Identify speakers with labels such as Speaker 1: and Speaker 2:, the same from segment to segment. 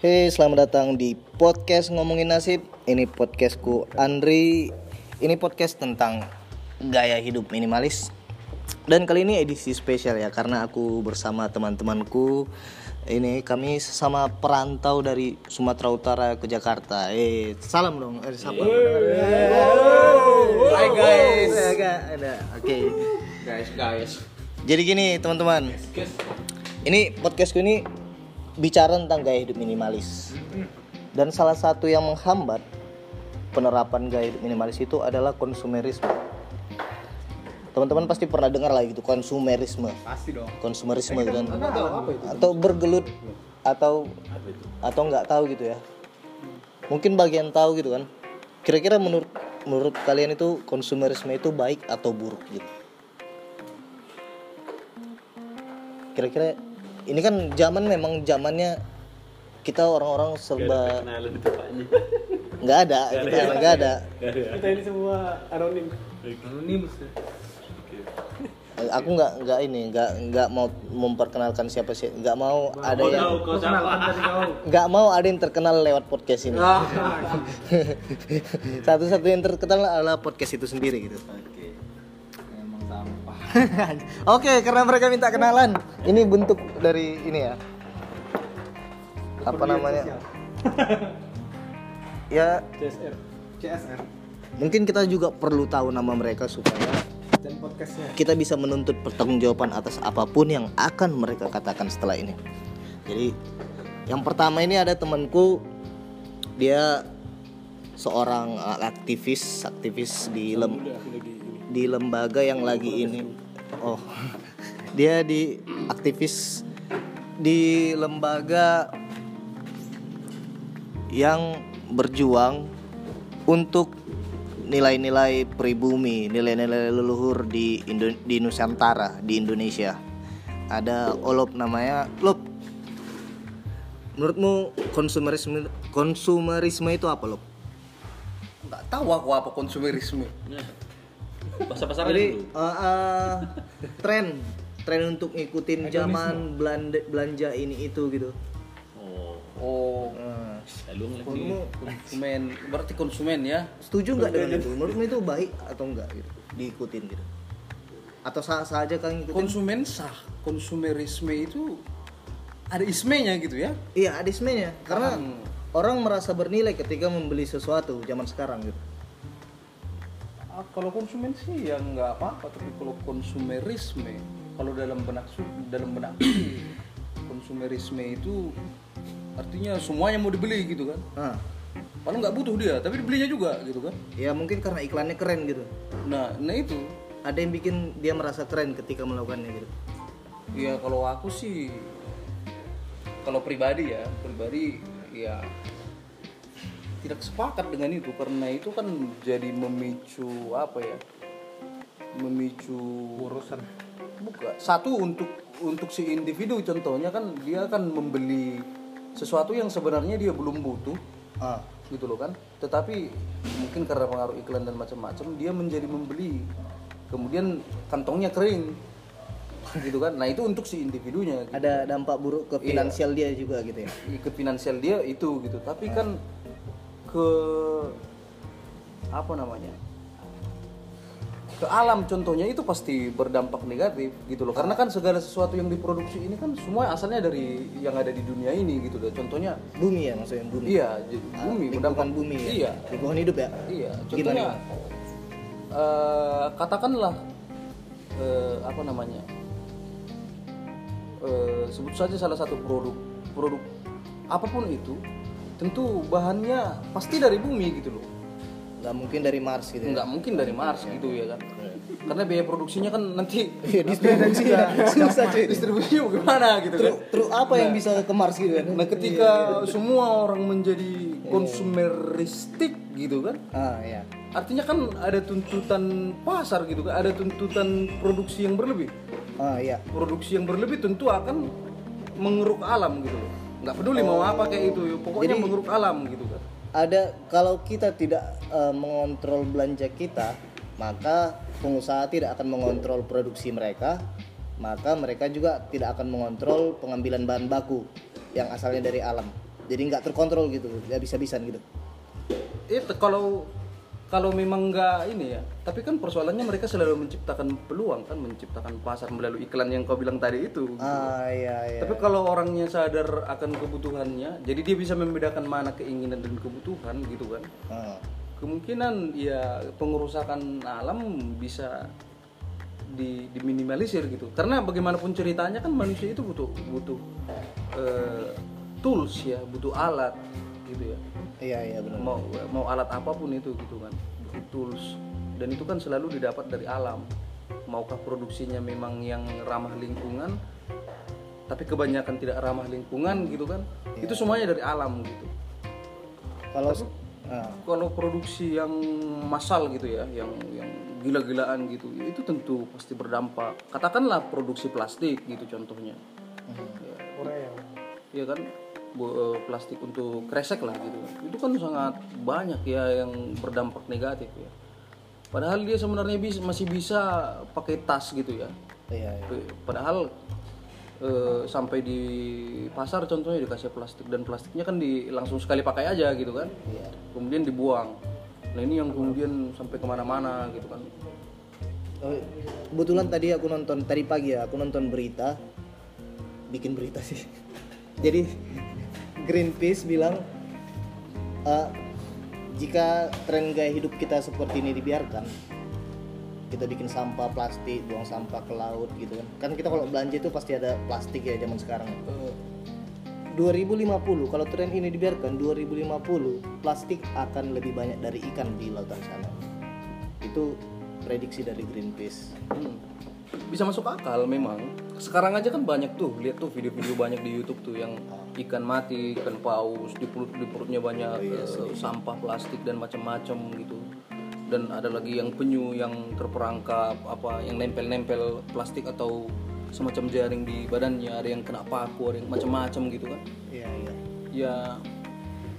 Speaker 1: Hei, selamat datang di podcast ngomongin nasib. Ini podcastku Andri. Ini podcast tentang gaya hidup minimalis. Dan kali ini edisi spesial ya karena aku bersama teman-temanku. Ini kami sesama perantau dari Sumatera Utara ke Jakarta. Eh, salam dong. Eh, sapa.
Speaker 2: Hai guys.
Speaker 1: Ada. Oke.
Speaker 2: Guys, guys.
Speaker 1: Jadi gini, teman-teman. Ini podcastku ini bicara tentang gaya hidup minimalis. Dan salah satu yang menghambat penerapan gaya hidup minimalis itu adalah konsumerisme. Teman-teman pasti pernah dengar lah gitu konsumerisme.
Speaker 2: Pasti dong.
Speaker 1: Konsumerisme kan. Atau bergelut atau atau nggak tahu gitu ya. Mungkin bagian tahu gitu kan. Kira-kira menurut menurut kalian itu konsumerisme itu baik atau buruk gitu? Kira-kira ini kan zaman memang zamannya kita orang-orang serba nggak ada kita nggak ada.
Speaker 3: Kita ini semua anonim.
Speaker 2: Anonim.
Speaker 1: aku nggak nggak ini nggak nggak mau memperkenalkan siapa sih. Nggak mau ada yang nggak mau ada yang terkenal lewat podcast ini. Satu-satu yang terkenal adalah podcast itu sendiri gitu.
Speaker 2: oke
Speaker 1: karena mereka minta kenalan ini bentuk dari ini ya apa namanya ya
Speaker 3: CSR. CSR.
Speaker 1: mungkin kita juga perlu tahu nama mereka supaya
Speaker 3: Dan podcastnya.
Speaker 1: kita bisa menuntut pertanggungjawaban atas apa pun yang akan mereka katakan setelah ini. Jadi yang pertama ini ada temanku dia seorang uh, aktivis aktivis di lem, di lembaga yang lagi ini oh dia di aktivis di lembaga yang berjuang untuk nilai-nilai pribumi, nilai-nilai leluhur di Indo- di Nusantara, di Indonesia. Ada Olop namanya. Lop. Menurutmu konsumerisme konsumerisme itu apa, Lop?
Speaker 2: Enggak tahu aku apa konsumerisme.
Speaker 4: Bahasa pasar
Speaker 1: Jadi eh, eh, tren tren untuk ngikutin zaman belanja belanja ini itu gitu.
Speaker 4: oh
Speaker 2: Oh,
Speaker 4: jalung lagi
Speaker 1: menurutmu
Speaker 2: konsumen. Berarti konsumen ya.
Speaker 1: setuju nggak dengan itu? Menurutmu itu baik atau enggak gitu? Diikutin gitu. Atau sah sah aja kan ngikutin?
Speaker 2: Konsumen sah. Konsumerisme itu ada ismenya gitu ya.
Speaker 1: Iya, ada ismenya. Karena orang merasa bernilai ketika membeli sesuatu zaman sekarang gitu.
Speaker 2: Ah, kalau konsumen sih ya nggak apa-apa, tapi kalau konsumerisme, kalau dalam benak dalam benak konsumerisme itu artinya semuanya mau dibeli gitu kan.
Speaker 1: Nah,
Speaker 2: Padahal nggak butuh dia, tapi dibelinya juga gitu kan.
Speaker 1: ya mungkin karena iklannya keren gitu.
Speaker 2: Nah, nah itu.
Speaker 1: Ada yang bikin dia merasa keren ketika melakukannya gitu.
Speaker 2: Ya kalau aku sih kalau pribadi ya, pribadi ya tidak sepakat dengan itu karena itu kan jadi memicu apa ya? Memicu
Speaker 3: Urusan.
Speaker 2: bukan satu untuk untuk si individu contohnya kan dia kan membeli sesuatu yang sebenarnya dia belum butuh
Speaker 1: Ah,
Speaker 2: gitu loh kan tetapi mungkin karena pengaruh iklan dan macam-macam dia menjadi membeli kemudian kantongnya kering gitu kan nah itu untuk si individunya gitu.
Speaker 1: ada dampak buruk ke
Speaker 2: Iya.
Speaker 1: finansial dia juga gitu ya.
Speaker 2: ke finansial dia itu gitu tapi kan ke apa namanya ke alam contohnya itu pasti berdampak negatif gitu loh karena kan segala sesuatu yang diproduksi ini kan semua asalnya dari yang ada di dunia ini gitu loh contohnya
Speaker 1: Bumi ya maksudnya bumi.
Speaker 2: iya j- bumi
Speaker 1: Lingkungan
Speaker 2: berdampak
Speaker 1: bumi ya.
Speaker 2: iya
Speaker 1: Lingkungan hidup ya.
Speaker 2: Iya, contohnya
Speaker 1: gimana?
Speaker 2: eh, katakanlah eh, apa namanya? eh, sebut saja salah satu produk produk apa pun itu tentu bahannya pasti dari bumi gitu loh.
Speaker 1: Nggak mungkin dari Mars gitu. ya.
Speaker 2: Nggak mungkin dari Mars gitu ya kan. Karena biaya produksinya kan nanti
Speaker 1: Iya, distribusinya susah cuy.
Speaker 2: distribusinya bagaimana gitu kan.
Speaker 1: Terus apa yang bisa ke Mars gitu kan?
Speaker 2: Nah, ketika semua orang menjadi konsumeristik gitu kan,
Speaker 1: Ah, ya.
Speaker 2: Artinya kan ada tuntutan pasar gitu kan, ada tuntutan produksi yang berlebih.
Speaker 1: Ah, ya.
Speaker 2: Produksi yang berlebih tentu akan mengeruk alam gitu loh. Nggak peduli mau apa kayak itu, pokoknya
Speaker 1: Jadi-
Speaker 2: mengeruk alam gitu kan.
Speaker 1: ada kalau kita tidak eh, mengontrol belanja kita maka pengusaha tidak akan mengontrol produksi mereka maka mereka juga tidak akan mengontrol pengambilan bahan baku yang asalnya dari alam jadi nggak terkontrol gitu nggak bisa-bisan gitu
Speaker 2: itu kalau kalau memang nggak ini ya tapi kan persoalannya mereka selalu menciptakan peluang kan menciptakan pasar melalui iklan yang kau bilang tadi itu
Speaker 1: ah iya iya.
Speaker 2: Tapi kalau orangnya sadar akan kebutuhannya jadi dia bisa membedakan mana keinginan dan kebutuhan gitu kan.
Speaker 1: Ah.
Speaker 2: kemungkinan ya pengerusakan alam bisa di, diminimalisir gitu. Karena bagaimanapun ceritanya kan manusia itu butuh butuh eh, tools ya butuh alat gitu ya
Speaker 1: iya iya benar.
Speaker 2: Mau mau alat apa pun itu gitu kan. Tools. Dan itu kan selalu didapat dari alam. Maukah produksinya memang yang ramah lingkungan tapi kebanyakan tidak ramah lingkungan gitu kan? Itu semuanya dari alam gitu.
Speaker 1: Kalau ah,
Speaker 2: kalau produksi yang massal gitu ya yang yang gila-gilaan gitu itu tentu pasti berdampak. Katakanlah produksi plastik gitu contohnya. Ya,
Speaker 3: Korea.
Speaker 2: ya kan plastik untuk kresek lah gitu. Itu kan sangat banyak ya yang berdampak negatif ya. Padahal dia sebenarnya bis- masih bisa pakai tas gitu ya.
Speaker 1: Iya iya.
Speaker 2: Padahal eh, sampai di pasar contohnya dikasih plastik dan plastiknya kan di langsung sekali pakai aja gitu kan.
Speaker 1: Iya.
Speaker 2: kemudian dibuang. Nah ini yang kemudian sampai ke mana-mana gitu kan.
Speaker 1: Oh, kebetulan tadi aku nonton tadi pagi ya aku nonton berita. Bikin berita sih. Jadi Greenpeace bilang eh, jika tren gaya hidup kita seperti ini dibiarkan kita bikin sampah plastik buang sampah ke laut gitu kan. Kan kita kalau belanja itu pasti ada plastik ya zaman sekarang. Eh, 2050 kalau tren ini dibiarkan 2050 plastik akan lebih banyak dari ikan di lautan sana. Itu prediksi dari Greenpeace.
Speaker 2: Hmm. bisa masuk akal memang sekarang aja kan banyak tuh lihat tuh video-video banyak di YouTube tuh yang ikan mati ikan paus di perut di perutnya banyak eh, sampah plastik dan macam-macam gitu. Dan ada lagi yang penyu yang terperangkap apa yang nempel-nempel plastik atau semacam jaring di badannya ada yang kena paku ada yang macam-macam gitu kan.
Speaker 1: Iya iya.
Speaker 2: Ya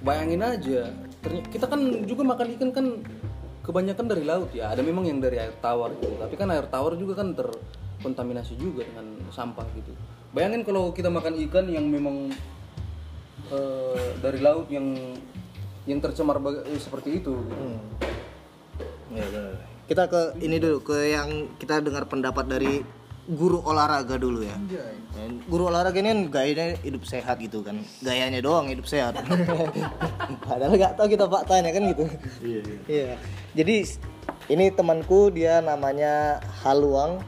Speaker 2: bayangin aja kita kan juga makan ikan kan kebanyakan dari laut ya ada memang yang dari air tawar gitu tapi kan air tawar juga kan terkontaminasi juga dengan sampah gitu. Bayangin kalau kita makan ikan yang memang eh, dari laut yang yang tercemar baga- eh, seperti itu gitu.
Speaker 1: Hmm. Iya, benar. kita ke ini dulu ke yang kita dengar pendapat dari guru olahraga dulu ya. Dan guru olahraga ini kan gayanya hidup sehat gitu kan. Gayanya doang hidup sehat. Padahal nggak tahu kita faktanya kan gitu. Iya. Jadi ini temanku dia namanya Haluang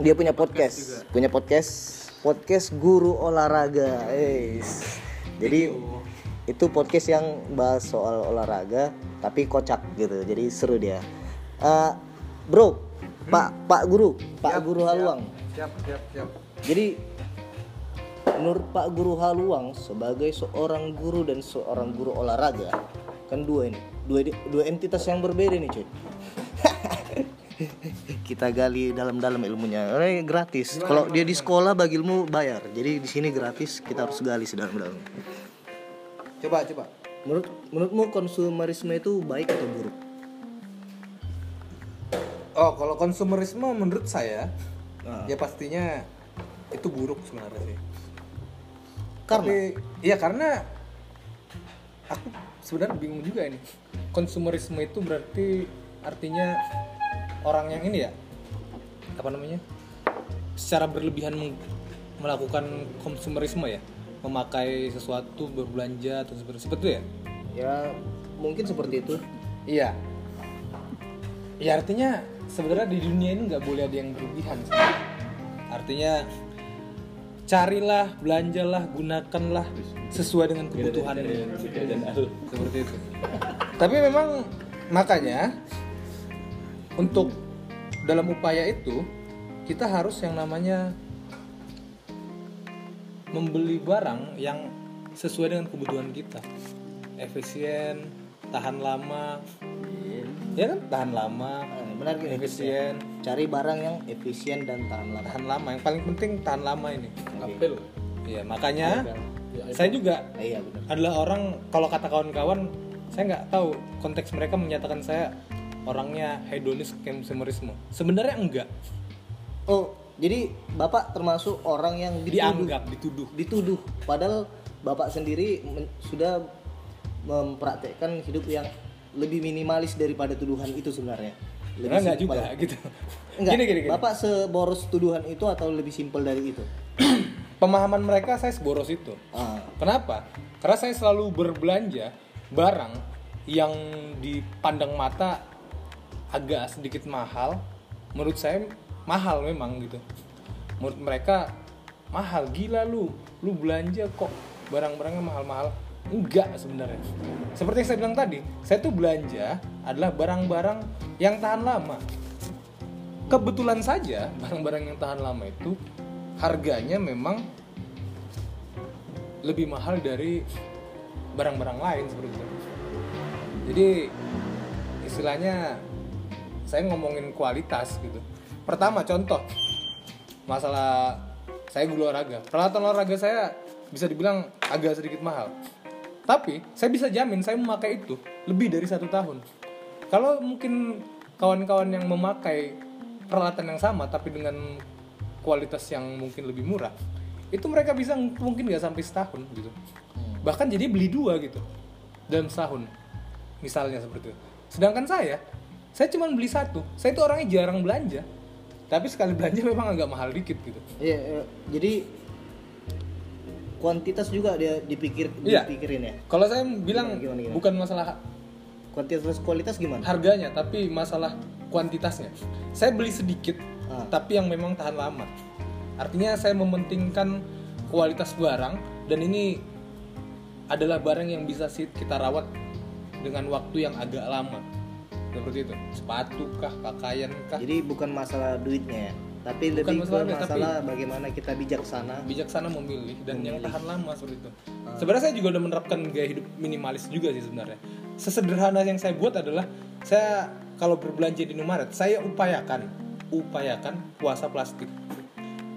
Speaker 1: dia punya podcast, punya podcast. Podcast guru olahraga. Eis. jadi itu podcast yang bahas soal olahraga tapi kocak gitu. Jadi seru dia. Eh, bro pak pak guru. Pak guru Haluang.
Speaker 3: Siap, siap, siap.
Speaker 1: jadi menurut Pak Guru Haluang sebagai seorang guru dan seorang guru olahraga kan dua ini. Dua dua entitas yang berbeda nih cuy kita gali dalam-dalam ilmunya Eh, gratis kalau dia di sekolah bagi ilmu bayar jadi di sini gratis kita harus gali sedalam-dalam
Speaker 3: Coba, coba.
Speaker 1: menurut menurutmu konsumerisme itu baik atau buruk
Speaker 3: Oh, kalau konsumerisme menurut saya
Speaker 1: Ah.
Speaker 3: ya pastinya itu buruk sebenarnya sih.
Speaker 1: karena
Speaker 3: Tapi iya karena aku sebenarnya bingung juga ini. Konsumerisme itu berarti artinya orang yang ini ya apa namanya? Secara berlebihan melakukan konsumerisme ya, memakai sesuatu berbelanja atau seperti seperti itu ya.
Speaker 1: ya mungkin seperti itu
Speaker 3: Iya. Ya artinya sebenarnya di dunia ini nggak boleh ada yang berlebihan. sih. Artinya carilah, belanjalah, gunakanlah sesuai dengan kebutuhan seperti itu. Tapi memang makanya untuk dalam upaya itu kita harus yang namanya membeli barang yang sesuai dengan kebutuhan kita. Efisien tahan lama. Ya kan? Tahan lama
Speaker 1: Eh, benar gini
Speaker 3: efisien.
Speaker 1: Cari barang yang efisien dan tahan lama.
Speaker 3: Tahan lama. Yang paling penting tahan lama ini.
Speaker 1: Apel.
Speaker 3: iya makanya saya juga
Speaker 1: iya benar.
Speaker 3: adalah orang kalau kata kawan-kawan saya nggak tahu konteks mereka menyatakan saya orangnya hedonis konsumerisme sebenarnya enggak
Speaker 1: Oh, jadi Bapak termasuk orang yang dituduh,
Speaker 3: dianggap dituduh
Speaker 1: dituduh padahal bapak sendiri men- sudah mempraktekkan hidup yang lebih minimalis daripada tuduhan itu sebenarnya.
Speaker 3: Karena nggak
Speaker 1: simpel.
Speaker 3: juga gitu.
Speaker 1: Enggak.
Speaker 3: Gini, gini, gini.
Speaker 1: Bapak seboros tuduhan itu atau lebih simpel dari itu?
Speaker 3: Pemahaman mereka saya seboros itu.
Speaker 1: Ah,
Speaker 3: Kenapa? Karena saya selalu berbelanja barang yang dipandang mata agak sedikit mahal. Menurut saya mahal memang gitu. Menurut mereka mahal gila lu. Lu belanja kok barang-barangnya mahal-mahal. Enggak sebenarnya. Seperti yang saya bilang tadi, saya tuh belanja adalah barang-barang yang tahan lama. Kebetulan saja barang-barang yang tahan lama itu harganya memang lebih mahal dari barang-barang lain seperti itu. Jadi istilahnya saya ngomongin kualitas gitu. Pertama contoh masalah saya guru olahraga. Peralatan olahraga saya bisa dibilang agak sedikit mahal. Tapi saya bisa jamin saya memakai itu lebih dari satu tahun. Kalau mungkin kawan-kawan yang memakai peralatan yang sama tapi dengan kualitas yang mungkin lebih murah, itu mereka bisa mungkin nggak sampai setahun gitu. Bahkan jadi beli dua gitu dalam setahun, misalnya seperti itu. Sedangkan saya, saya cuma beli satu. Saya itu orangnya jarang belanja, tapi sekali belanja memang agak mahal dikit gitu.
Speaker 1: iya, iya. jadi kuantitas juga dia dipikir
Speaker 3: Iya.
Speaker 1: dipikirin ya.
Speaker 3: Kalau saya bilang
Speaker 1: Gimana, gimana, gimana?
Speaker 3: bukan masalah
Speaker 1: Kuantitas kualitas gimana?
Speaker 3: harganya tapi masalah kuantitasnya saya beli sedikit
Speaker 1: Ah.
Speaker 3: tapi yang memang tahan lama artinya saya mementingkan kualitas barang dan ini adalah barang yang bisa kita rawat dengan waktu yang agak lama seperti itu sepatu kah pakaian kah
Speaker 1: Jadi bukan masalah duitnya ya, tapi
Speaker 3: Bukan
Speaker 1: lebih ke
Speaker 3: masalah duit,
Speaker 1: masalah bagaimana kita bijaksana.
Speaker 3: bijaksana memilih dan yang tahan lama seperti itu.
Speaker 1: Ah.
Speaker 3: Sebenarnya saya juga udah menerapkan gaya hidup minimalis juga sih sebenarnya. Sesederhana yang saya buat adalah saya kalau berbelanja di Indomaret, saya upayakan upayakan puasa plastik.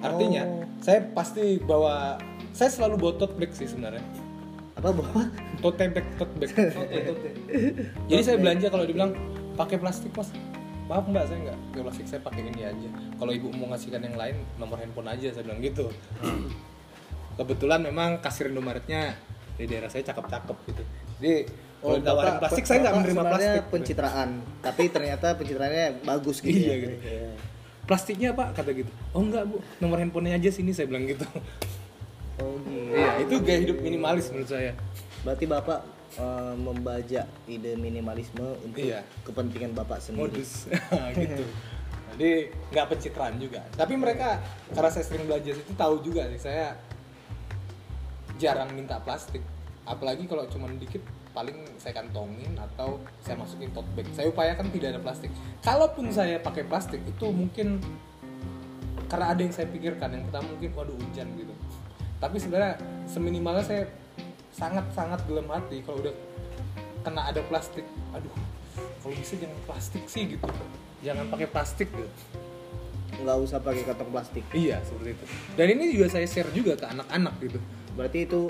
Speaker 3: Artinya,
Speaker 1: Oh.
Speaker 3: saya pasti bawa saya selalu bawa tote bag sih sebenarnya.
Speaker 1: Apa bawa?
Speaker 3: Tote bag, tote bag. Jadi saya belanja kalau dibilang pakai plastik mas, maaf mbak saya nggak pakai plastik saya pakai ini aja. Kalau ibu mau ngasihkan yang lain nomor handphone aja saya bilang gitu. Kebetulan memang kasir Indomaretnya di daerah saya cakep-cakep gitu. Jadi kalau ditawarin
Speaker 1: Bapak-
Speaker 3: plastik saya nggak menerima plastik. gitu.
Speaker 1: pencitraan, tapi ternyata pencitraannya bagus gitu.
Speaker 3: Iya
Speaker 1: ya.
Speaker 3: gitu. Plastiknya pak kata gitu. Oh enggak bu, nomor handphonenya aja sini saya bilang gitu.
Speaker 1: Oh gitu.
Speaker 3: Iya itu gaya hidup minimalis menurut saya.
Speaker 1: Berarti Bapak eh, membajak ide minimalisme untuk
Speaker 3: Iya.
Speaker 1: kepentingan Bapak sendiri.
Speaker 3: modus. Gitu. Jadi nggak pencitraan juga. Tapi mereka karena saya sering belajar itu tahu juga sih. Saya jarang minta plastik. Apalagi kalau cuma dikit paling saya kantongin atau saya masukin tote bag. Saya upayakan tidak ada plastik. Kalaupun saya pakai plastik itu mungkin karena ada yang saya pikirkan. Yang pertama mungkin waduh hujan gitu. Tapi sebenarnya seminimalnya saya sangat sangat dalam hati kalau udah kena ada plastik aduh kalau bisa jangan plastik sih gitu jangan pakai plastik gitu
Speaker 1: Nggak usah pakai kantong plastik.
Speaker 3: iya seperti itu dan ini juga saya share juga ke anak-anak gitu
Speaker 1: Berarti itu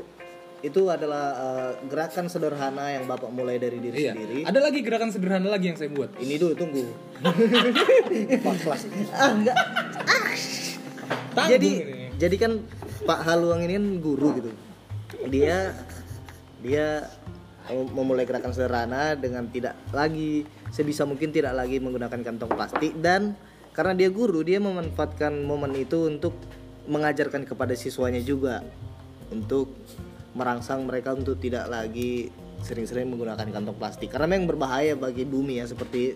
Speaker 1: itu adalah eh, gerakan sederhana yang Bapak mulai dari diri
Speaker 3: iya
Speaker 1: sendiri.
Speaker 3: ada lagi gerakan sederhana lagi yang saya buat
Speaker 1: Ini dulu tunggu. ah enggak.
Speaker 3: Tanggung
Speaker 1: jadi
Speaker 3: ini.
Speaker 1: jadi kan Pak Haluang ini kan guru gitu. Dia dia mem- memulai gerakan sederhana dengan tidak lagi sebisa mungkin tidak lagi menggunakan kantong plastik. Dan karena dia guru dia memanfaatkan momen itu untuk mengajarkan kepada siswanya juga. Untuk merangsang mereka untuk tidak lagi sering-sering menggunakan kantong plastik. Karena memang berbahaya bagi bumi ya seperti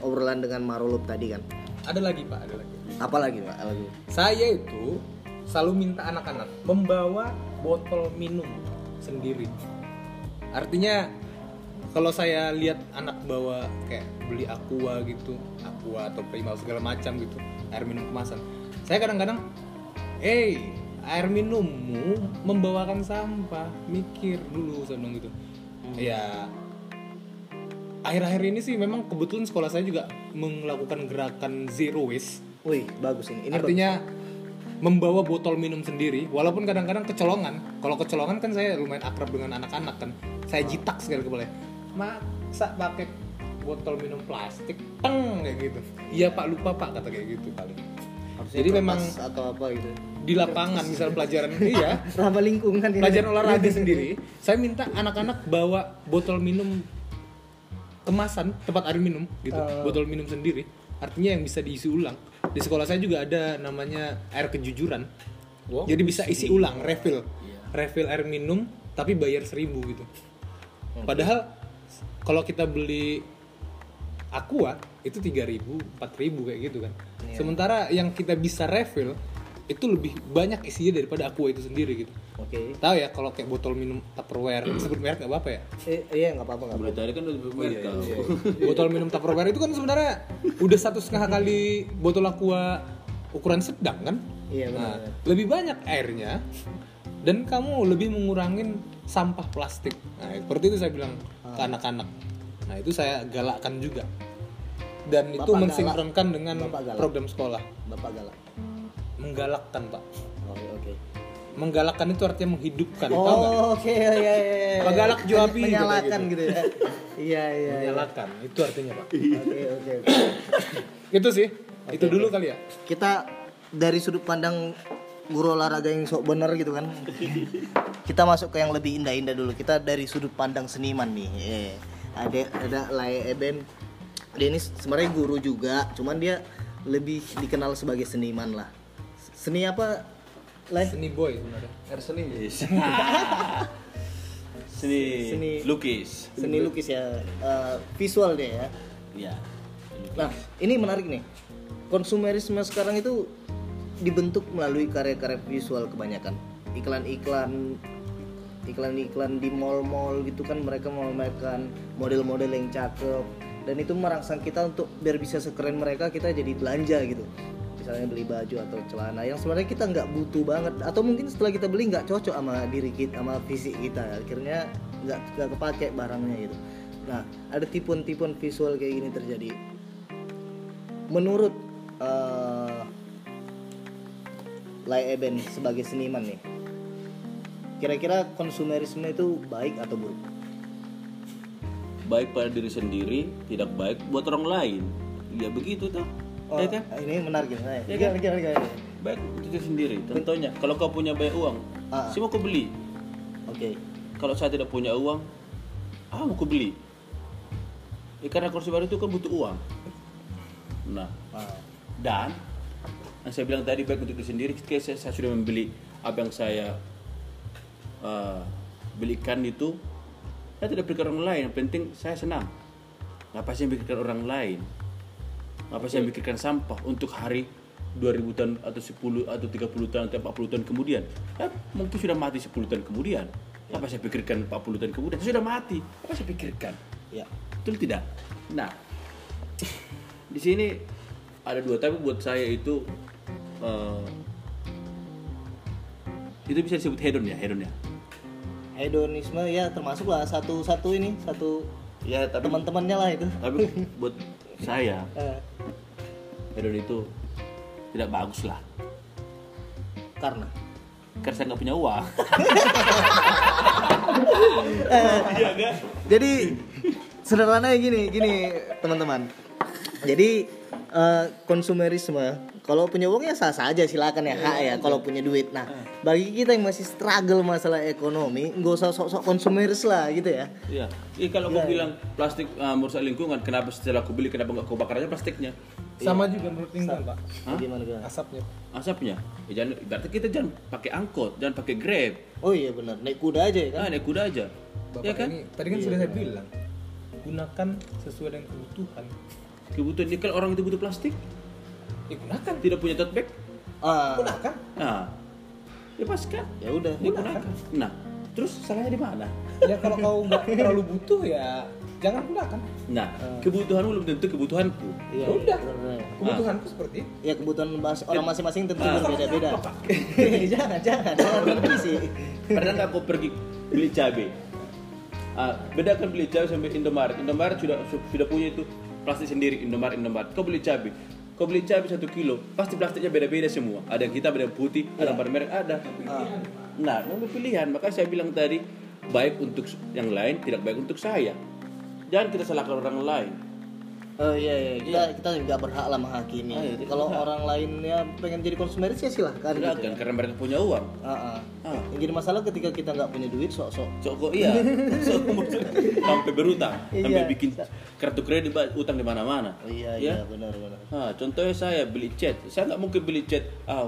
Speaker 1: obrolan dengan Marulup tadi kan.
Speaker 3: Ada lagi pak ada lagi.
Speaker 1: Apalagi pak? Lagi?
Speaker 3: Saya itu selalu minta anak-anak membawa botol minum sendiri artinya kalau saya lihat anak bawa kayak beli aqua gitu aqua atau prima segala macam gitu air minum kemasan saya kadang-kadang eh air minummu membawakan sampah. Mikir dulu saya bilang gitu ya akhir-akhir ini sih memang kebetulan sekolah saya juga melakukan gerakan zero waste.
Speaker 1: Wih, bagus ini. Ini
Speaker 3: artinya membawa botol minum sendiri walaupun kadang-kadang kecolongan. Kalau kecolongan kan saya lumayan akrab dengan anak-anak kan. Saya jitak sekali kepala. Masa pakai botol minum plastik. Teng kayak gitu. Iya pak lupa pak kata kayak gitu paling Jadi memang
Speaker 1: atau apa gitu.
Speaker 3: di lapangan misal pelajaran iya.
Speaker 1: Ramah lingkungan
Speaker 3: pelajaran olahraga sendiri saya minta anak-anak bawa botol minum kemasan tempat air minum gitu. Botol minum sendiri. Artinya yang bisa diisi ulang di sekolah saya juga ada namanya air kejujuran. Jadi bisa isi ulang refill. Refill air minum tapi bayar seribu gitu. Padahal kalau kita beli aqua itu 3000 4000 kayak gitu kan. Sementara yang kita bisa refill itu lebih banyak isinya daripada aqua itu sendiri gitu.
Speaker 1: Oke.
Speaker 3: Tahu ya kalau kayak botol minum Tupperware sebut merek nggak apa-apa ya?
Speaker 1: Eh, iya nggak apa-apa nggak apa-apa.
Speaker 4: tadi kan udah merek tahu.
Speaker 3: botol minum Tupperware itu kan sebenarnya udah satu setengah kali botol aqua ukuran sedang kan?
Speaker 1: Iya benar.
Speaker 3: nah, lebih banyak airnya dan kamu lebih mengurangin sampah plastik. Nah seperti itu saya bilang ke anak-anak. Nah itu saya galakkan juga. Dan itu
Speaker 1: Bapak
Speaker 3: mensinkronkan dengan
Speaker 1: Bapak galak.
Speaker 3: program sekolah.
Speaker 1: Bapak galak
Speaker 3: menggalakkan pak.
Speaker 1: Oh iya, oke.
Speaker 3: Menggalakkan itu artinya menghidupkan
Speaker 1: oh oke iya iya iya
Speaker 3: Pak Galak Juapi,
Speaker 1: menyalakan
Speaker 3: kata
Speaker 1: gitu ya. Iya iya iya.
Speaker 3: menyalakan itu artinya pak.
Speaker 1: Oke oke oke.
Speaker 3: Itu sih. Itu dulu kali ya?
Speaker 1: Kita dari sudut pandang guru olahraga yang sok bener gitu kan. Kita masuk ke yang lebih indah-indah dulu. Kita dari sudut pandang seniman nih. Eh, ada ada Lai Eben. Dia ini sebenarnya guru juga cuman dia lebih dikenal sebagai seniman lah seni apa? Lai
Speaker 3: seni boy sebenarnya.
Speaker 2: Air seni.
Speaker 4: Seni,
Speaker 1: Seni-
Speaker 4: lukis.
Speaker 1: seni lukis ya. Eh, visual deh ya.
Speaker 4: Ya.
Speaker 1: Nah, ini menarik nih. Konsumerisme sekarang itu dibentuk melalui karya-karya visual kebanyakan. Iklan-iklan iklan-iklan di mall-mall gitu kan mereka memamerkan model-model yang cakep. Dan itu merangsang kita untuk biar bisa sekeren mereka kita jadi belanja gitu misalnya beli baju atau celana yang sebenarnya kita nggak butuh banget. Atau mungkin setelah kita beli nggak cocok sama diri kita sama fisik kita. Akhirnya nggak nggak kepake barangnya gitu. Nah ada tipuan-tipuan visual kayak gini terjadi. Menurut eh Lai Eben sebagai seniman nih kira-kira konsumerisme itu baik atau buruk?
Speaker 4: Baik pada diri sendiri, tidak baik buat orang lain. Ya begitu tuh.
Speaker 1: Oh,
Speaker 4: ya kan?
Speaker 1: ini menarik
Speaker 4: Ya
Speaker 1: Gimana,
Speaker 4: kan?
Speaker 1: gimana, gimana?
Speaker 4: Baik untuk diri sendiri. Contohnya, kalau kau punya banyak uang,
Speaker 1: Ah.
Speaker 4: semua kau beli.
Speaker 1: oke
Speaker 4: Kalau saya tidak punya uang, ah mau kau beli. Ya, karena kursi baru itu kan butuh uang. Nah,
Speaker 1: Ah,
Speaker 4: dan yang saya bilang tadi baik untuk diri sendiri ketika saya, saya sudah membeli apa yang saya eh, belikan itu saya tidak pikirkan orang lain yang penting saya senang ngapa saya pikirkan orang lain ngapa saya pikirkan sampah untuk hari 2000 tahun atau 10 atau 30 tahun atau 40 tahun kemudian? Eh, mungkin sudah mati 10 tahun kemudian. Apa saya pikirkan 40 tahun kemudian? Sudah mati. Apa saya pikirkan?
Speaker 1: Ya.
Speaker 4: Betul tidak? Nah, di sini ada dua tapi buat saya itu eh, itu bisa disebut hedon ya, hedon ya.
Speaker 1: hedonisme ya termasuk lah satu satu ini satu
Speaker 4: Ya, tapi
Speaker 1: teman-temannya lah itu.
Speaker 4: tapi buat saya.
Speaker 1: Eh,
Speaker 4: hedon itu tidak bagus lah.
Speaker 1: karena?
Speaker 4: Karena saya nggak punya uang.
Speaker 1: jadi sederhananya gini gini teman-teman. Jadi eh, konsumerisme kalau punya uang ya sah sah aja silakan ya hak ya kalau punya duit. Nah bagi kita yang masih struggle masalah ekonomi nggak usah sok-sok konsumeris lah gitu ya.
Speaker 4: Iya. Iya kalau kau bilang plastik eh, merusak lingkungan, kenapa setelah aku beli kenapa nggak kau bakar aja plastiknya?
Speaker 3: sama juga menurut lingkungan pak.
Speaker 1: Gimana gimana?
Speaker 3: Asapnya.
Speaker 4: Asapnya. Ya, jangan berarti kita jangan pakai angkot, jangan pakai grab.
Speaker 1: oh iya benar. Naik kuda aja ya kan?
Speaker 4: Ah, naik kuda aja.
Speaker 3: bapak
Speaker 4: ya kan?
Speaker 3: ini tadi kan sudah saya bilang gunakan sesuai dengan kebutuhan.
Speaker 4: Kebutuhan ini kan orang itu butuh plastik,
Speaker 3: ya gunakan
Speaker 4: tidak punya tote bag.
Speaker 1: ah
Speaker 3: gunakan
Speaker 4: Nah, lepaskan.
Speaker 1: ya udah
Speaker 4: Digunakan. Nah, terus salahnya di mana?
Speaker 3: ya kalau kau nggak terlalu butuh ya jangan gunakan
Speaker 4: Nah, kebutuhanmu belum tentu kebutuhanku.
Speaker 1: iya
Speaker 3: Ya udah.
Speaker 1: benar.
Speaker 3: kebutuhanku seperti itu
Speaker 1: ya kebutuhan bahas orang masing-masing tentu
Speaker 4: Ah.
Speaker 1: berbeda-beda jangan jangan jangan bervisi
Speaker 4: Pernah nggak kau pergi beli cabai? Ah, bedakan beli cabai sampai Indomaret. Indomaret sudah su- sudah punya itu plastik sendiri Indomaret Indomaret. Kau beli cabai, kau beli cabai satu kilo, pasti plastiknya beda-beda semua. Ada yang hitam, ada yang putih, ada yang merek, ada. Nah, memang pilihan. Maka saya bilang tadi baik untuk yang lain, tidak baik untuk saya. Jangan kita salahkan orang lain.
Speaker 1: Oh iya iya kita kita nggak berhak lah menghakimi.
Speaker 4: Ah, iya,
Speaker 1: Kalau orang lainnya pengen jadi konsumeris ya silahkan.
Speaker 4: Enggak
Speaker 1: gitu ya.
Speaker 4: karena mereka punya uang.
Speaker 1: Ah, ah.
Speaker 4: Ah.
Speaker 1: Yang jadi masalah ketika kita nggak punya duit sok-sok.
Speaker 4: So kok iya, so maksudnya sampai berutang, sampai
Speaker 1: Iya.
Speaker 4: bikin kartu kredit utang di mana-mana.
Speaker 1: Oh, iya
Speaker 4: Ya?
Speaker 1: iya benar benar.
Speaker 4: Nah, contohnya saya beli cat, saya nggak mungkin beli cat ah,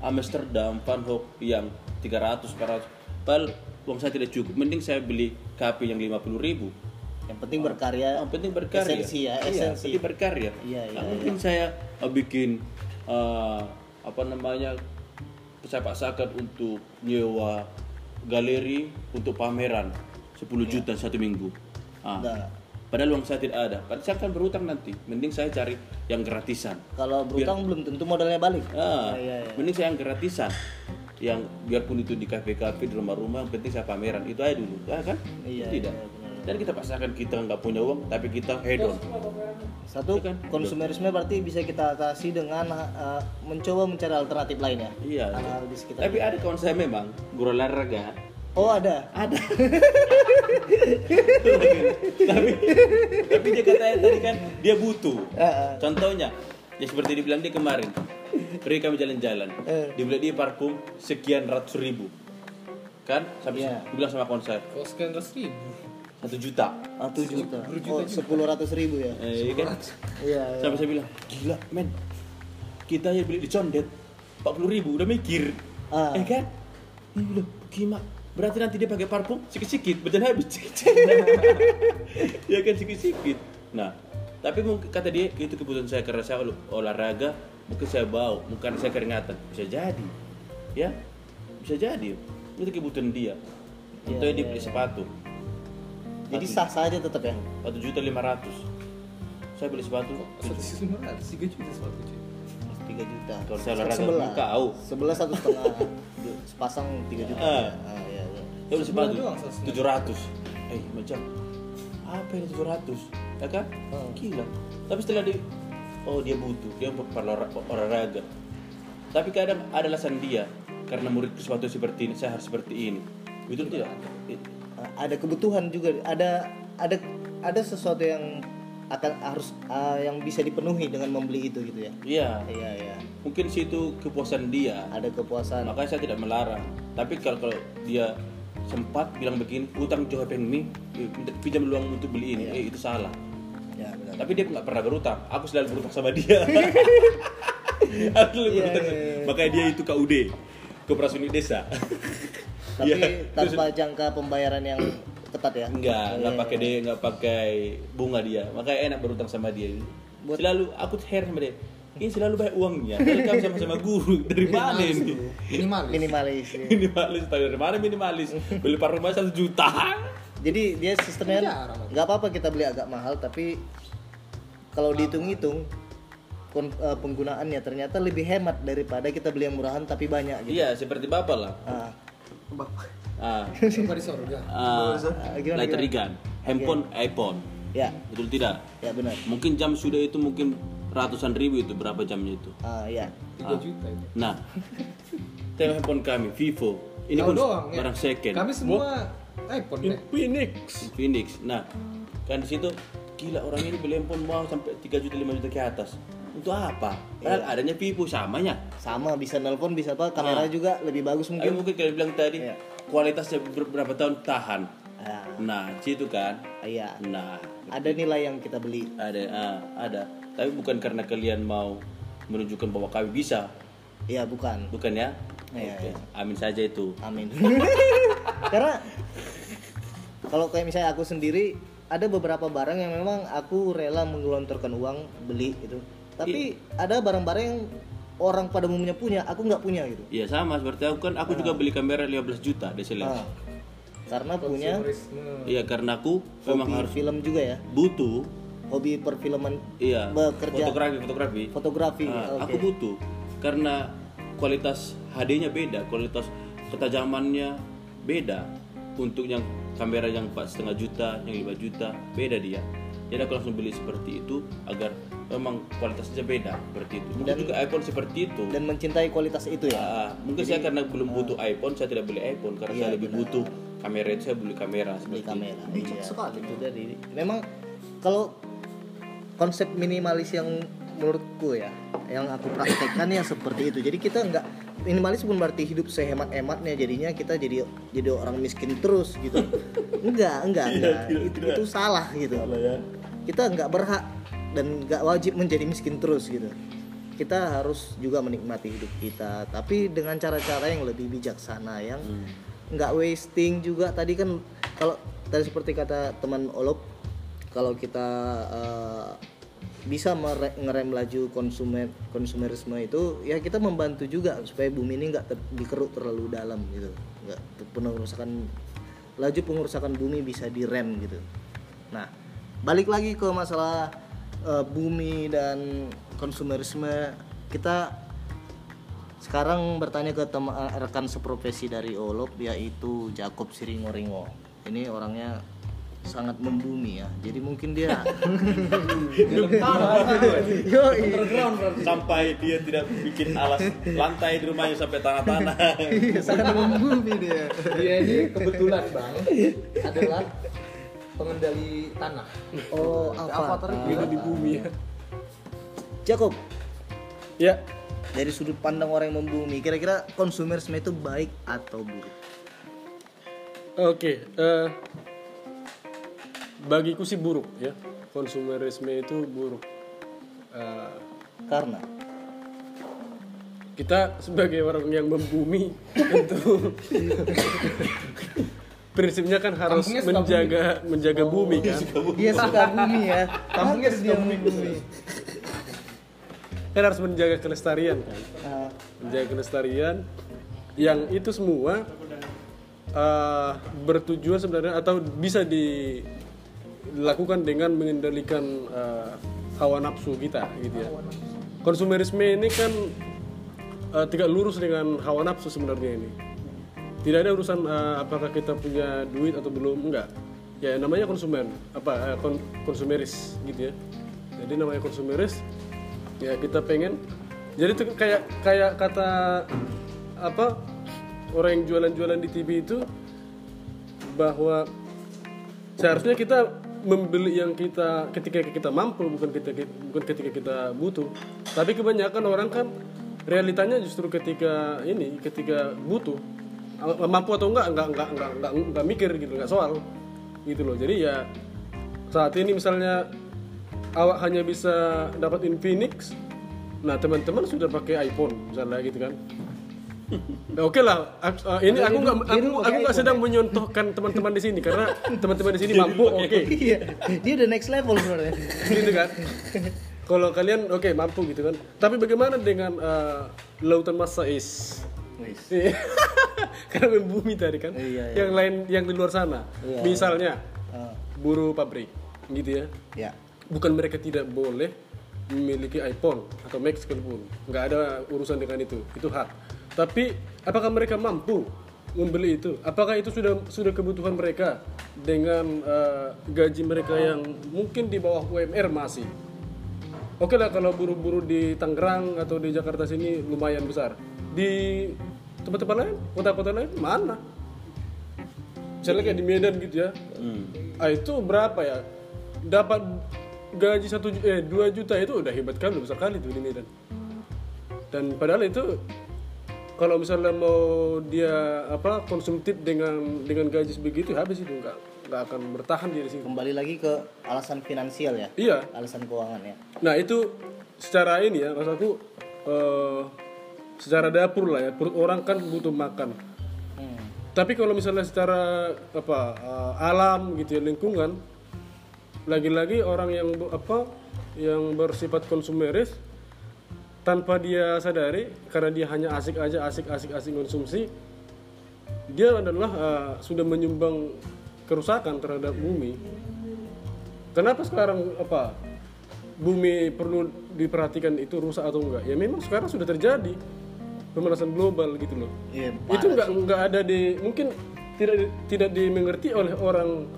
Speaker 4: Amsterdam, Van Hoek yang 300, 400. Padahal uang saya tidak cukup. Mending saya beli KP yang 50 ribu.
Speaker 1: Yang penting berkarya.
Speaker 4: Yang penting berkarya.
Speaker 1: Esensi ya,
Speaker 4: Iya,
Speaker 1: esensi.
Speaker 4: penting berkarya.
Speaker 1: Iya, iya,
Speaker 4: Nggak mungkin saya uh, bikin uh, apa namanya saya paksakan untuk nyewa galeri untuk pameran 10 juta satu minggu. Ah.
Speaker 1: Nggak.
Speaker 4: Padahal uang saya tidak ada. Padahal saya akan berutang nanti. Mending saya cari yang gratisan.
Speaker 1: Kalau berutang belum tentu modalnya balik.
Speaker 4: Ah,
Speaker 1: Iya, iya.
Speaker 4: mending saya yang gratisan. Yang biarpun itu di kafe-kafe, di rumah-rumah, yang penting saya pameran. Itu aja dulu, ya kan?
Speaker 1: Iya,
Speaker 4: Tidak.
Speaker 1: iya.
Speaker 4: Dan kita paksakan kita nggak punya uang, tapi kita hedon.
Speaker 1: Satu
Speaker 4: Iya kan?
Speaker 1: konsumerisme berarti bisa kita atasi dengan uh, mencoba mencari alternatif lain ya.
Speaker 4: Iya.
Speaker 1: Hal-hal di sekitar.
Speaker 4: Tapi ada kawan saya memang guru olahraga.
Speaker 1: Oh ada.
Speaker 4: Ada. tapi tapi dia katanya tadi kan dia butuh.
Speaker 1: Ah, ah.
Speaker 4: Contohnya, ya seperti dibilang dia kemarin. Pergi kami jalan-jalan.
Speaker 1: Eh.
Speaker 4: Dibeli dia parfum sekian ratus ribu. Kan? Sampai
Speaker 1: Iya.
Speaker 4: dibilang sama konser
Speaker 3: Kok sekian ratus ribu?
Speaker 4: Satu juta.
Speaker 1: Satu juta. Oh sepuluh ratus ribu ya.
Speaker 4: Eh, iya kan?
Speaker 1: Iya. iya.
Speaker 4: Sampai saya bilang, gila men. Kita aja beli di condet 40 ribu udah mikir.
Speaker 1: Ah.
Speaker 4: Eh kan? Dia bilang, gimana? Berarti nanti dia pakai parfum sikit-sikit, berjalan habis sikit. ya kan sikit-sikit. Nah, tapi mungkin kata dia itu kebutuhan saya karena saya ol- olahraga, mungkin saya bau, bukan saya keringatan. Bisa jadi. Ya? Bisa jadi. Itu kebutuhan dia. Contohnya dia beli sepatu.
Speaker 1: Jadi sah saja tetap ya.
Speaker 4: Satu juta lima ratus. Saya beli sepatu.
Speaker 3: Satu juta lima ratus, tiga juta sepatu cuy.
Speaker 1: Tiga juta.
Speaker 4: Kalau saya olahraga,
Speaker 1: Sebelah.
Speaker 4: kau.
Speaker 1: Sebelah satu setengah. Sepasang tiga juta.
Speaker 4: Ah.
Speaker 1: Ah.
Speaker 4: Ya udah sepatu
Speaker 3: doang, satu
Speaker 4: tujuh ratus. Eh macam apa ini tujuh ratus? Ya kan?
Speaker 1: Hmm.
Speaker 4: Gila. Tapi setelah di oh dia butuh dia untuk olahra- olahraga. Tapi kadang ada alasan dia karena muridku sepatu seperti ini saya harus seperti ini. Betul tidak?
Speaker 1: Ada kebutuhan juga. Ada ada ada sesuatu yang akan harus ah, yang bisa dipenuhi dengan membeli itu gitu ya.
Speaker 4: Iya.
Speaker 1: Iya iya.
Speaker 4: Mungkin situ kepuasan dia.
Speaker 1: Ada kepuasan.
Speaker 4: Makanya saya tidak melarang. Tapi kalau kalau dia sempat bilang begini, utang Joe Pengmi, pinjam uang untuk beli ini, eh, itu salah.
Speaker 1: Ya benar.
Speaker 4: Tapi dia nggak pernah berutang. Aku selalu berutang sama dia. aku selalu
Speaker 1: Iya,
Speaker 4: berutang.
Speaker 1: iya, iya.
Speaker 4: Makanya dia itu KUD, Koperasi Unit Desa.
Speaker 1: Tapi
Speaker 4: Iya.
Speaker 1: tanpa jangka pembayaran yang ketat ya.
Speaker 4: Enggak, nggak
Speaker 1: Iya,
Speaker 4: pakai
Speaker 1: iya.
Speaker 4: dia, nggak pakai bunga dia. Makanya enak berutang sama dia.
Speaker 1: Buat-
Speaker 4: Selalu aku heran sama dia. Ini selalu banyak uangnya. Kami sama-sama guru. Dari mana ini?
Speaker 3: Minimalis.
Speaker 1: Minimalis. ya.
Speaker 4: minimalis tahu dari mana minimalis beli parfum aja satu juta
Speaker 1: Jadi dia sistemnya nggak apa-apa kita beli agak mahal tapi kalau dihitung-hitung eh, penggunaannya ternyata lebih hemat daripada kita beli yang murahan tapi banyak gitu.
Speaker 4: iya seperti bapak lah
Speaker 1: Ah,
Speaker 4: ah,
Speaker 3: Coba di surga.
Speaker 1: gimana,
Speaker 4: lighter
Speaker 1: gimana?
Speaker 4: gun handphone iPhone.
Speaker 1: Ya,
Speaker 4: betul tidak?
Speaker 1: Ya benar.
Speaker 4: mungkin jam sudah itu mungkin ratusan ribu itu berapa jamnya itu?
Speaker 1: Ah, ya.
Speaker 3: Tiga juta itu.
Speaker 4: nah. Tengok handphone kami Vivo. Ini
Speaker 3: Kau
Speaker 4: pun
Speaker 3: doang ya.
Speaker 4: barang second.
Speaker 3: Kami semua iPhone deh.
Speaker 4: Phoenix Phoenix nah kan di situ gila orang ini beli handphone mau sampai 3 juta 5 juta ke atas untuk apa? Padahal adanya Vivo samanya.
Speaker 1: Sama bisa nelpon bisa apa kamera
Speaker 4: Ah.
Speaker 1: juga lebih bagus mungkin.
Speaker 4: mungkin kalian bilang tadi
Speaker 1: Iya.
Speaker 4: kualitasnya ber- berapa tahun tahan.
Speaker 1: Ah,
Speaker 4: Nah, situ kan.
Speaker 1: iya.
Speaker 4: Nah,
Speaker 1: Ada nilai yang kita beli.
Speaker 4: ada ah, ada. Tapi bukan karena kalian mau menunjukkan bahwa kami bisa,
Speaker 1: Iya, bukan.
Speaker 4: bukan ya?
Speaker 1: Iya,
Speaker 4: Oke.
Speaker 1: iya.
Speaker 4: Amin saja itu.
Speaker 1: Amin. Karena kalau kayak misalnya aku sendiri ada beberapa barang yang memang aku rela menggelontorkan uang beli gitu. Tapi ada barang-barang yang orang pada umumnya punya, aku nggak punya gitu.
Speaker 4: Iya sama seperti aku kan aku juga beli kamera 15 juta DSLR.
Speaker 1: Ah, karena punya.
Speaker 4: Iya karena aku memang
Speaker 1: hobi
Speaker 4: harus
Speaker 1: film juga ya,
Speaker 4: butuh
Speaker 1: hobi perfilman
Speaker 4: iya
Speaker 1: Bekerja.
Speaker 4: fotografi fotografi.
Speaker 1: fotografi.
Speaker 4: Ah,
Speaker 1: Oke.
Speaker 4: Aku butuh karena kualitas HD-nya beda, kualitas ketajamannya beda. Untuk yang kamera yang empat setengah juta, yang 5 juta, beda dia. Jadi aku langsung beli seperti itu agar memang kualitasnya beda seperti itu. Mungkin
Speaker 1: Dan-
Speaker 4: juga iPhone seperti itu.
Speaker 1: Dan mencintai kualitas itu ya.
Speaker 4: Ah, mungkin saya karena belum butuh iPhone, saya tidak beli iPhone karena
Speaker 1: Iya,
Speaker 4: saya lebih
Speaker 1: benar.
Speaker 4: butuh kamera itu saya beli kamera
Speaker 1: beli
Speaker 4: seperti itu.
Speaker 1: kamera.
Speaker 3: Bijak
Speaker 1: Iya.
Speaker 3: sekali.
Speaker 1: Itu dari memang kalau konsep minimalis yang menurutku ya yang aku praktekkan ya seperti itu jadi kita nggak minimalis bukan berarti hidup sehemat-hematnya jadinya kita jadi jadi orang miskin terus gitu enggak enggak enggak itu, itu salah gitu kita nggak berhak dan nggak wajib menjadi miskin terus gitu. Kita harus juga menikmati hidup kita tapi dengan cara-cara yang lebih bijaksana yang nggak wasting juga. Tadi kan kalau tadi seperti kata teman Olop kalau kita eh, bisa ngerem laju konsumer konsumerisme itu ya kita membantu juga supaya bumi ini nggak ter- dikeruk terlalu dalam gitu. Nggak pengerusakan laju pengerusakan bumi bisa direm gitu. Nah balik lagi ke masalah eh, bumi dan konsumerisme kita sekarang bertanya ke tem- eh, rekan seprofesi dari Olop yaitu Jacob Siringoringo. Ini orangnya sangat membumi ya jadi mungkin dia
Speaker 4: sampai dia tidak bikin alas lantai di rumahnya sampai tanah-tanah.
Speaker 1: Sangat membumi dia.
Speaker 3: Dia ini kebetulan bang. Adalah pengendali tanah.
Speaker 1: oh apa
Speaker 3: Dia di bumi ya.
Speaker 1: Jacob
Speaker 3: Ya,
Speaker 1: dari sudut pandang orang yang membumi kira-kira konsumerisme itu baik atau buruk
Speaker 5: Oke, eh, bagiku sih buruk ya. Konsumerisme itu buruk. Eh,
Speaker 1: karena
Speaker 5: kita sebagai orang yang membumi tentu prinsipnya kan harus
Speaker 3: Kampungnya suka
Speaker 5: menjaga menjaga bumi kan.
Speaker 1: dia suka bumi ya
Speaker 3: Kampungnya
Speaker 1: Pantes dia membumi
Speaker 5: Kan harus menjaga kelestarian kan.
Speaker 1: Ah,
Speaker 5: Menjaga kelestarian yang itu semua eh, bertujuan sebenarnya atau bisa dilakukan dengan mengendalikan eh, hawa nafsu kita gitu ya. Konsumerisme ini kan eh, tidak lurus dengan hawa nafsu sebenarnya ini. Tidak ada urusan eh, apakah kita punya duit atau belum enggak. Ya namanya konsumen apa eh, kon- konsumeris gitu ya. Jadi namanya konsumeris ya kita pengen jadi itu kayak kayak kata apa orang yang jualan-jualan di TV itu bahwa seharusnya kita membeli yang kita ketika kita mampu bukan kita bukan ketika kita butuh tapi kebanyakan orang kan realitanya justru ketika ini ketika butuh mampu atau enggak enggak enggak enggak enggak, enggak mikir gitu enggak soal. Gitu loh. Jadi ya saat ini misalnya awak hanya bisa dapat Infinix nah teman-teman sudah pakai iPhone misalnya gitu kan. Nah, Oke lah, ak- uh, ini aku nggak aku aku nggak sedang menyontohkan teman-teman di sini karena teman-teman di sini mampu, oke,
Speaker 1: iya dia udah next level sebenarnya.
Speaker 5: Gitu kan. Kalau kalian oke mampu gitu kan. Tapi bagaimana dengan uh, lautan masa is? Iya. karena membumi tadi kan.
Speaker 1: Iya, iya.
Speaker 5: Yang lain yang di luar sana,
Speaker 1: Iya.
Speaker 5: misalnya
Speaker 1: Ah,
Speaker 5: buruh pabrik, gitu ya.
Speaker 1: ya
Speaker 5: bukan mereka tidak boleh memiliki iPhone atau Mac sekalipun nggak ada urusan dengan itu itu hak tapi apakah mereka mampu membeli itu apakah itu sudah sudah kebutuhan mereka dengan eh, gaji mereka yang mungkin di bawah UMR masih oke lah kalau buru-buru di Tangerang atau di Jakarta sini lumayan besar di tempat-tempat lain? Kota-kota lain? Mana? Misalnya kayak di Medan gitu ya. Ah itu berapa ya? Dapat gaji satu eh 2 juta itu udah hebat kali besar kali tuh di Medan. Dan padahal itu kalau misalnya mau dia apa konsumtif dengan dengan gaji sebegitu habis itu nggak nggak akan bertahan dia di situ
Speaker 1: kembali lagi ke alasan finansial ya?
Speaker 5: Iya.
Speaker 1: Alasan keuangan ya?
Speaker 5: Nah itu secara ini ya maksudku eh, secara dapur lah ya perut orang kan butuh makan.
Speaker 1: Hmm.
Speaker 5: Tapi kalau misalnya secara apa eh, alam gitu ya lingkungan, lagi-lagi orang yang apa yang bersifat konsumeris tanpa dia sadari karena dia hanya asik aja asik asik asik konsumsi dia adalah eh, sudah menyumbang kerusakan terhadap bumi. Kenapa sekarang apa bumi perlu diperhatikan itu rusak atau enggak? Ya memang sekarang sudah terjadi pemanasan global gitu loh.
Speaker 1: Iya,
Speaker 5: itu enggak enggak ada di mungkin tidak tidak dimengerti oleh orang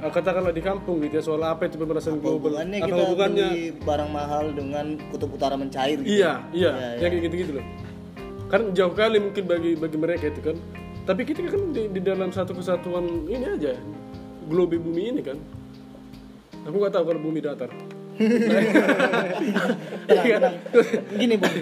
Speaker 5: eh, katakanlah di kampung gitu ya soal apa itu pemanasan global.
Speaker 1: hubungannya
Speaker 5: Apa
Speaker 1: kita
Speaker 5: hubungannya?
Speaker 1: barang mahal dengan kutub utara mencair gitu
Speaker 5: Iya, iya,
Speaker 1: Iya,
Speaker 5: yang kayak gitu-gitu loh. Kan jauh kali mungkin bagi bagi mereka itu kan. Tapi kita kan di, di dalam satu kesatuan ini aja, globe bumi ini kan. Aku nggak tahu kalau bumi datar.
Speaker 1: tenang, tenang. Gini bung,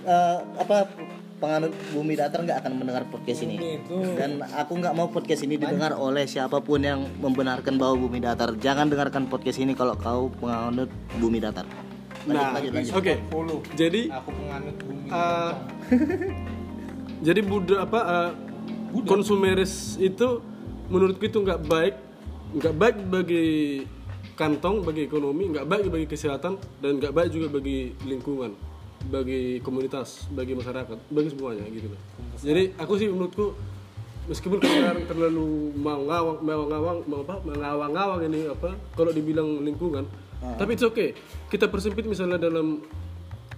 Speaker 1: Eh, apa penganut bumi datar nggak akan mendengar podcast ini.
Speaker 3: Bumi itu-
Speaker 1: dan aku nggak mau podcast ini didengar oleh siapa pun yang membenarkan bahwa bumi datar. Jangan dengarkan podcast ini kalau kau penganut bumi datar. Lanjut
Speaker 5: Nah,
Speaker 1: lanjut lanjut.
Speaker 5: oke.
Speaker 3: Follow.
Speaker 5: Jadi
Speaker 3: Aku penganut bumi.
Speaker 5: uh, jadi Buddha apa uh, konsumeris itu menurutku itu nggak baik, nggak baik bagi kantong, bagi ekonomi, nggak baik bagi kesehatan dan nggak baik juga bagi lingkungan, bagi komunitas, bagi masyarakat, bagi semuanya gitu loh. Jadi aku sih menurutku meskipun sekarang terlalu mengawang mengawang mau apa mengawang-awang ini apa kalau dibilang lingkungan tapi itu oke kita persempit misalnya dalam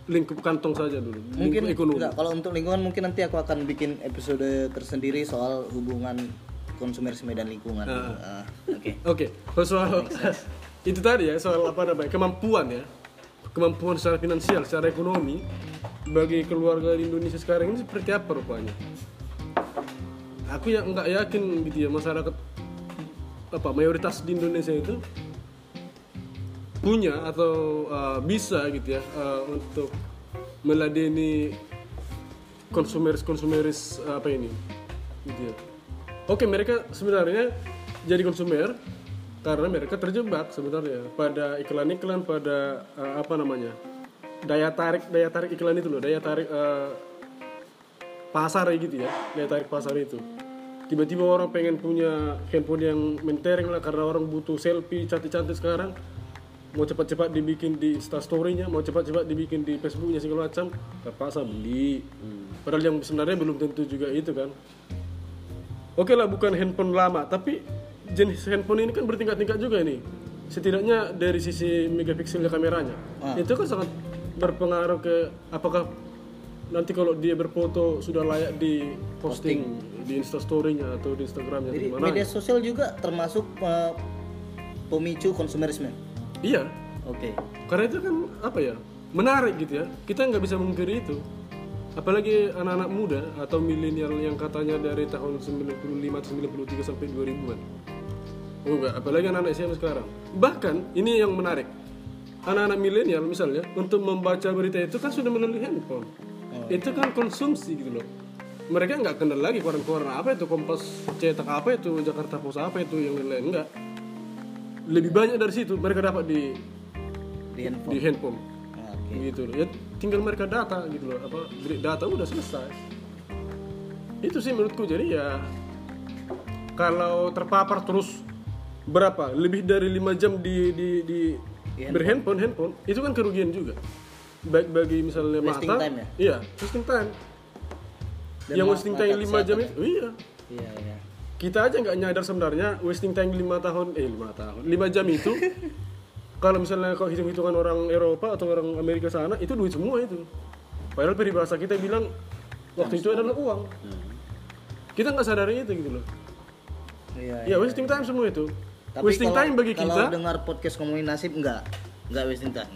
Speaker 5: lingkup kantong saja dulu
Speaker 1: mungkin
Speaker 5: ekonomi.
Speaker 1: enggak, kalau untuk lingkungan mungkin nanti aku akan bikin episode tersendiri soal hubungan konsumerisme dan lingkungan. Ah, oke.
Speaker 5: Oke kalau soal itu tadi ya soal apa namanya kemampuan ya kemampuan secara finansial secara ekonomi bagi keluarga di Indonesia sekarang ini seperti apa rupanya? Aku yang nggak yakin gitu ya masyarakat apa mayoritas di Indonesia itu punya atau uh, bisa gitu ya uh, untuk meladeni konsumeris konsumeris uh, apa ini gitu ya. Oke mereka sebenarnya jadi konsumer karena mereka terjebak sebenarnya pada iklan-iklan pada uh, apa namanya daya tarik daya tarik iklan itu loh daya tarik uh, pasar gitu ya daya tarik pasar itu. Tiba-tiba orang pengen punya handphone yang mentereng lah karena orang butuh selfie cantik-cantik sekarang. Mau cepat-cepat dibikin di instastorynya mau cepat-cepat dibikin di facebooknya segala macam terpaksa beli. Padahal yang sebenarnya belum tentu juga itu kan. Oke lah bukan handphone lama tapi jenis handphone ini kan bertingkat-tingkat juga ini. Setidaknya dari sisi megapikselnya kameranya. Itu kan sangat berpengaruh ke apakah nanti kalau dia berfoto sudah layak di posting, di instastorynya atau di instagramnya
Speaker 1: jadi
Speaker 5: di mana
Speaker 1: media sosial juga termasuk eh, pemicu konsumerisme?
Speaker 5: Iya.
Speaker 1: Oke.
Speaker 5: Karena itu kan apa ya menarik gitu ya. Kita nggak bisa mengkiri itu. Apalagi anak-anak muda atau milenial yang katanya dari tahun 95 93 sampai 2000-an oh enggak apalagi anak-anak SMA sekarang? Bahkan ini yang menarik. Anak-anak milenial misalnya untuk membaca berita itu kan sudah melalui handphone. Itu kan konsumsi gitu loh. Mereka nggak kenal lagi koran-koran apa itu kompas cetak apa itu Jakarta Post apa itu yang lain-lain enggak lebih banyak dari situ mereka dapat di
Speaker 1: di handphone.
Speaker 5: di handphone.
Speaker 1: Ah, oke.
Speaker 5: Gitu loh. Ya tinggal mereka data gitu loh. Apa data udah selesai. Itu sih menurutku. Jadi ya kalau terpapar terus berapa? Lebih dari lima jam di di di
Speaker 1: Di
Speaker 5: berhandphone handphone. itu kan kerugian juga. Baik bagi misalnya
Speaker 1: Wasting
Speaker 5: mata
Speaker 1: time ya?
Speaker 5: iya wasting time.
Speaker 1: Dan
Speaker 5: yang wasting time lima jam itu iya.
Speaker 1: Iya iya.
Speaker 5: Kita aja nggak nyadar sebenarnya wasting time lima tahun eh lima tahun lima jam itu. Kalau misalnya kau hitung hitungan orang Eropa atau orang Amerika sana itu duit semua itu. Padahal peribahasa kita bilang waktu itu adalah uang. Kita nggak sadari itu gitu loh.
Speaker 1: Iya
Speaker 5: ya wasting time semua itu
Speaker 1: Tapi
Speaker 5: wasting
Speaker 1: kalau-
Speaker 5: time bagi
Speaker 1: kalau
Speaker 5: kita?
Speaker 1: dengar podcast ngomongin nasib enggak. Enggak wasting time.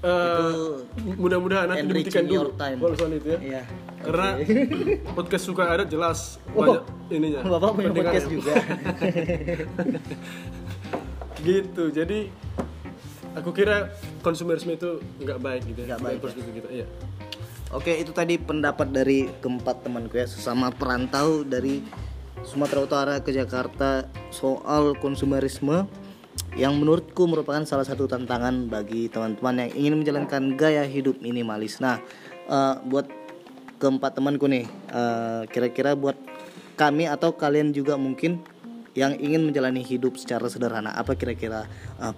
Speaker 5: Eh, mudah-mudahan nanti dibuktikan dulu kalau soal itu ya.
Speaker 1: Iya.
Speaker 5: Karena podcast suka ada jelas banyak ininya.
Speaker 1: Bapak punya podcast juga.
Speaker 5: Gitu. Jadi aku kira konsumerisme itu nggak baik gitu ya.
Speaker 1: Nggak baik,
Speaker 5: Dari perspektif kita iya.
Speaker 1: Oke, itu tadi pendapat dari keempat temanku ya. Sesama perantau dari Sumatera Utara ke Jakarta soal konsumerisme yang menurutku merupakan salah satu tantangan bagi teman-teman yang ingin menjalankan gaya hidup minimalis. Nah, eh, buat keempat temanku nih, eh, kira-kira buat kami atau kalian juga mungkin yang ingin menjalani hidup secara sederhana, apa kira-kira eh,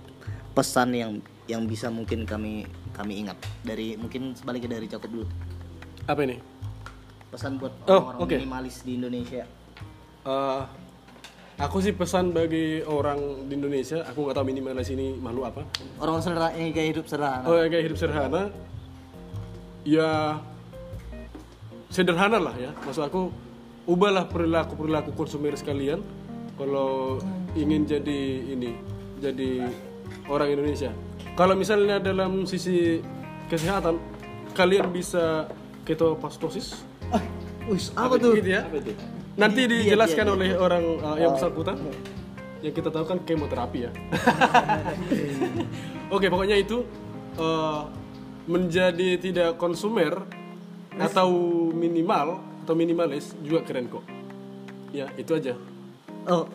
Speaker 1: pesan yang yang bisa mungkin kami kami ingat dari mungkin sebaliknya dari Jacob dulu
Speaker 5: apa ini
Speaker 1: pesan buat
Speaker 5: Oh,
Speaker 1: orang-orang
Speaker 5: oke.
Speaker 1: minimalis di Indonesia
Speaker 5: Eh, aku sih pesan bagi orang di Indonesia aku nggak tahu minimalis ini makhluk apa.
Speaker 1: Orang sederhana yang gaya hidup sederhana.
Speaker 5: Oh ya kayak hidup sederhana ya sederhana lah ya. Maksud aku ubahlah perilaku perilaku konsumer sekalian kalau ingin jadi ini jadi orang Indonesia. Kalau misalnya dalam sisi kesehatan kalian bisa ketopastosis.
Speaker 1: Ah, wis, apa tuh?
Speaker 5: gitu ya?
Speaker 4: Apa itu?
Speaker 5: Nanti
Speaker 1: Di- diet,
Speaker 5: dijelaskan
Speaker 1: diet,
Speaker 5: oleh orang uh, yang bersangkutan yang kita tahu kan kemoterapi ya. Oke, pokoknya itu eh, menjadi tidak konsumer atau minimal atau minimalis juga keren kok. Ya, itu aja.
Speaker 1: Oh,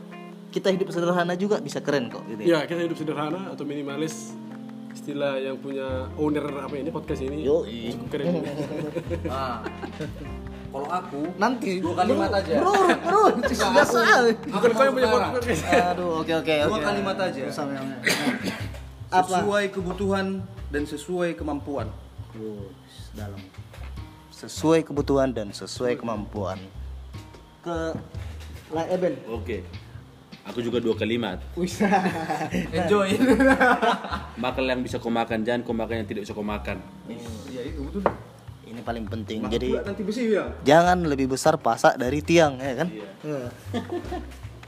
Speaker 1: kita hidup sederhana juga bisa keren kok gitu. ya.
Speaker 5: Ya, kita hidup sederhana atau minimalis istilah yang punya owner apa ini podcast ini
Speaker 1: Yoi.
Speaker 5: cukup keren.
Speaker 2: Nah, kalau aku
Speaker 1: Nanti
Speaker 2: dua kalimat aja.
Speaker 1: Bro, bro, biasa.
Speaker 5: Bukan kau yang punya podcast.
Speaker 1: Aduh, oke oke oke.
Speaker 2: Dua kalimat aja. Sesuai kebutuhan dan sesuai kemampuan.
Speaker 1: Oh, dalam. Sesuai kebutuhan dan sesuai kemampuan. Ke La Eben.
Speaker 4: Oke. Aku juga dua kalimat.
Speaker 2: Enjoy.
Speaker 4: Makan yang bisa kau makan, jangan kau makan yang tidak bisa kau makan.
Speaker 2: Iya itu betul.
Speaker 1: Paling penting.
Speaker 2: Makan
Speaker 1: Jadi
Speaker 2: nanti besi ya.
Speaker 1: jangan lebih besar pasak dari tiang ya kan? Iya.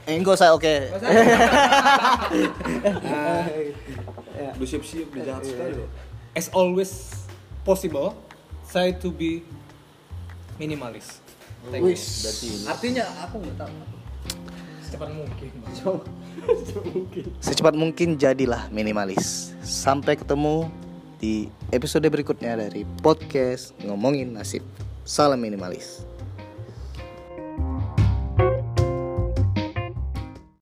Speaker 1: Eh, enggak saya oke.
Speaker 2: Udah siap-siap udah jahat sekali loh.
Speaker 3: As always possible, saya to be minimalis.
Speaker 2: Artinya aku nggak tahu.
Speaker 3: Secepat mungkin.
Speaker 1: Secepat mungkin jadilah minimalis. Sampai ketemu di episode berikutnya dari podcast ngomongin nasib. Salam minimalis.